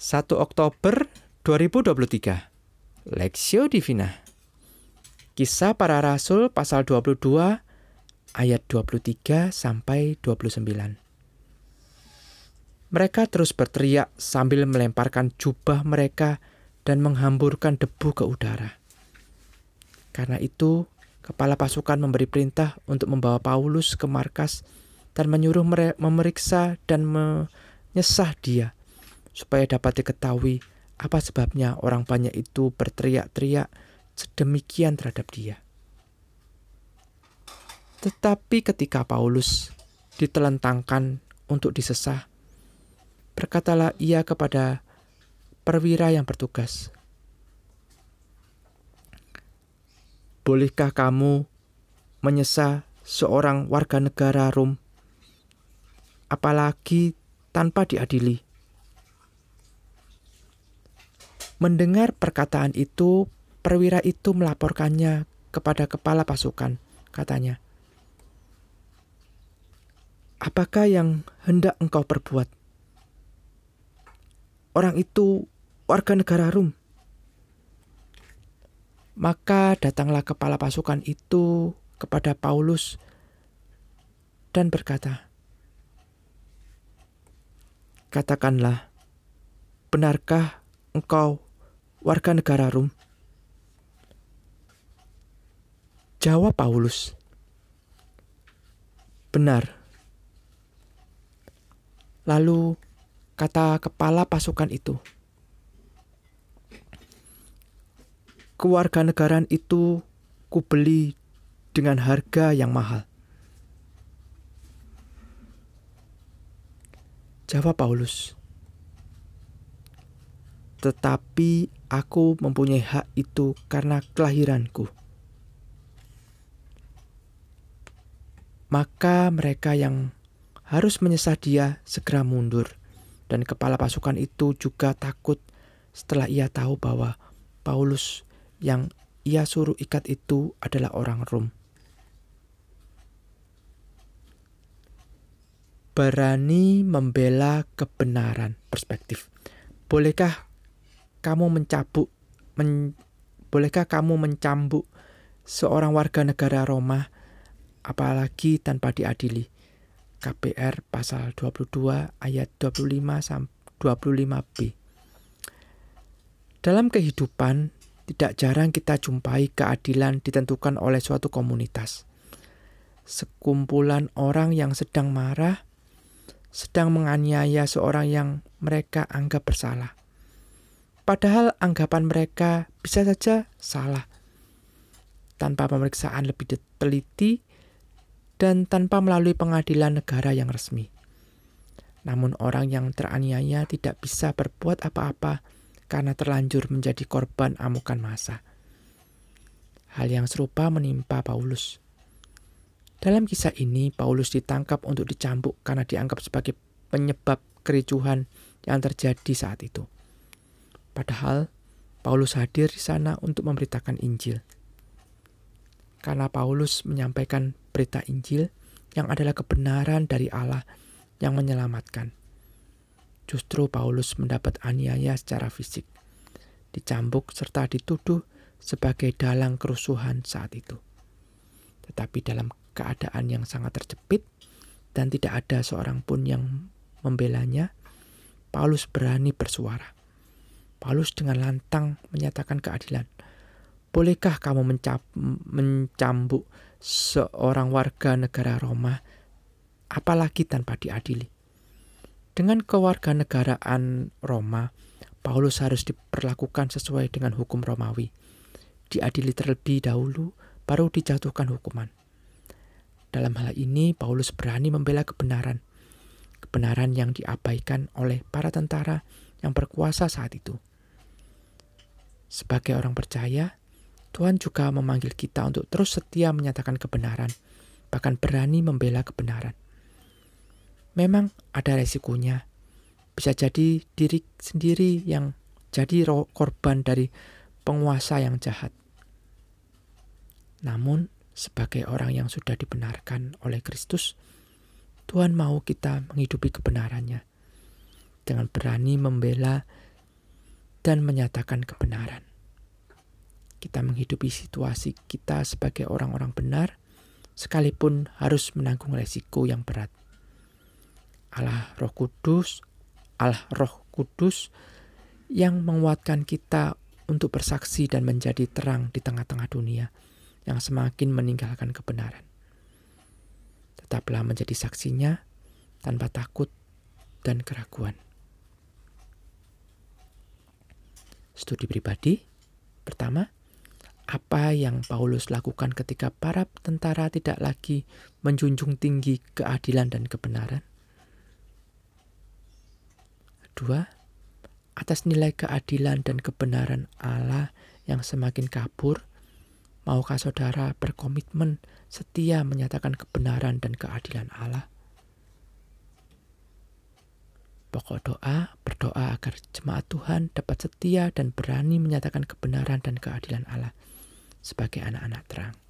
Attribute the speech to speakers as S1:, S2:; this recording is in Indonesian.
S1: 1 Oktober 2023 Lexio Divina. Kisah para Rasul pasal 22 ayat 23 sampai 29 Mereka terus berteriak sambil melemparkan jubah mereka dan menghamburkan debu ke udara. Karena itu, kepala pasukan memberi perintah untuk membawa Paulus ke markas dan menyuruh memeriksa dan menyesah dia supaya dapat diketahui apa sebabnya orang banyak itu berteriak-teriak sedemikian terhadap dia. Tetapi ketika Paulus ditelentangkan untuk disesah, berkatalah ia kepada perwira yang bertugas, Bolehkah kamu menyesah seorang warga negara Rom apalagi tanpa diadili. Mendengar perkataan itu, perwira itu melaporkannya kepada kepala pasukan. Katanya, "Apakah yang hendak engkau perbuat?" Orang itu warga negara Rum. Maka datanglah kepala pasukan itu kepada Paulus dan berkata, Katakanlah, benarkah engkau warga negara Rum? Jawab Paulus, benar. Lalu kata kepala pasukan itu, kewarganegaraan itu kubeli dengan harga yang mahal. Jawab Paulus. Tetapi aku mempunyai hak itu karena kelahiranku. Maka mereka yang harus menyesah dia segera mundur. Dan kepala pasukan itu juga takut setelah ia tahu bahwa Paulus yang ia suruh ikat itu adalah orang Rom. berani membela kebenaran perspektif. Bolehkah kamu mencabuk men, bolehkah kamu mencambuk seorang warga negara Roma apalagi tanpa diadili? KPR pasal 22 ayat 25 sampai 25b. Dalam kehidupan tidak jarang kita jumpai keadilan ditentukan oleh suatu komunitas. Sekumpulan orang yang sedang marah sedang menganiaya seorang yang mereka anggap bersalah. Padahal anggapan mereka bisa saja salah. Tanpa pemeriksaan lebih teliti dan tanpa melalui pengadilan negara yang resmi. Namun orang yang teraniaya tidak bisa berbuat apa-apa karena terlanjur menjadi korban amukan masa. Hal yang serupa menimpa Paulus. Dalam kisah ini, Paulus ditangkap untuk dicambuk karena dianggap sebagai penyebab kericuhan yang terjadi saat itu. Padahal, Paulus hadir di sana untuk memberitakan Injil. Karena Paulus menyampaikan berita Injil yang adalah kebenaran dari Allah yang menyelamatkan. Justru Paulus mendapat aniaya secara fisik, dicambuk serta dituduh sebagai dalang kerusuhan saat itu. Tetapi dalam keadaan yang sangat terjepit dan tidak ada seorang pun yang membelanya, Paulus berani bersuara. Paulus dengan lantang menyatakan keadilan. Bolehkah kamu mencambuk seorang warga negara Roma, apalagi tanpa diadili? Dengan kewarganegaraan Roma, Paulus harus diperlakukan sesuai dengan hukum Romawi. Diadili terlebih dahulu, baru dijatuhkan hukuman. Dalam hal ini, Paulus berani membela kebenaran, kebenaran yang diabaikan oleh para tentara yang berkuasa saat itu. Sebagai orang percaya, Tuhan juga memanggil kita untuk terus setia menyatakan kebenaran, bahkan berani membela kebenaran. Memang ada resikonya, bisa jadi diri sendiri yang jadi korban dari penguasa yang jahat. Namun, sebagai orang yang sudah dibenarkan oleh Kristus, Tuhan mau kita menghidupi kebenarannya dengan berani membela dan menyatakan kebenaran. Kita menghidupi situasi kita sebagai orang-orang benar, sekalipun harus menanggung resiko yang berat. Allah Roh Kudus, Allah Roh Kudus yang menguatkan kita untuk bersaksi dan menjadi terang di tengah-tengah dunia yang semakin meninggalkan kebenaran. Tetaplah menjadi saksinya tanpa takut dan keraguan. Studi pribadi pertama, apa yang Paulus lakukan ketika para tentara tidak lagi menjunjung tinggi keadilan dan kebenaran? Kedua, atas nilai keadilan dan kebenaran Allah yang semakin kabur, maukah saudara berkomitmen setia menyatakan kebenaran dan keadilan Allah? Pokok doa, berdoa agar jemaat Tuhan dapat setia dan berani menyatakan kebenaran dan keadilan Allah sebagai anak-anak terang.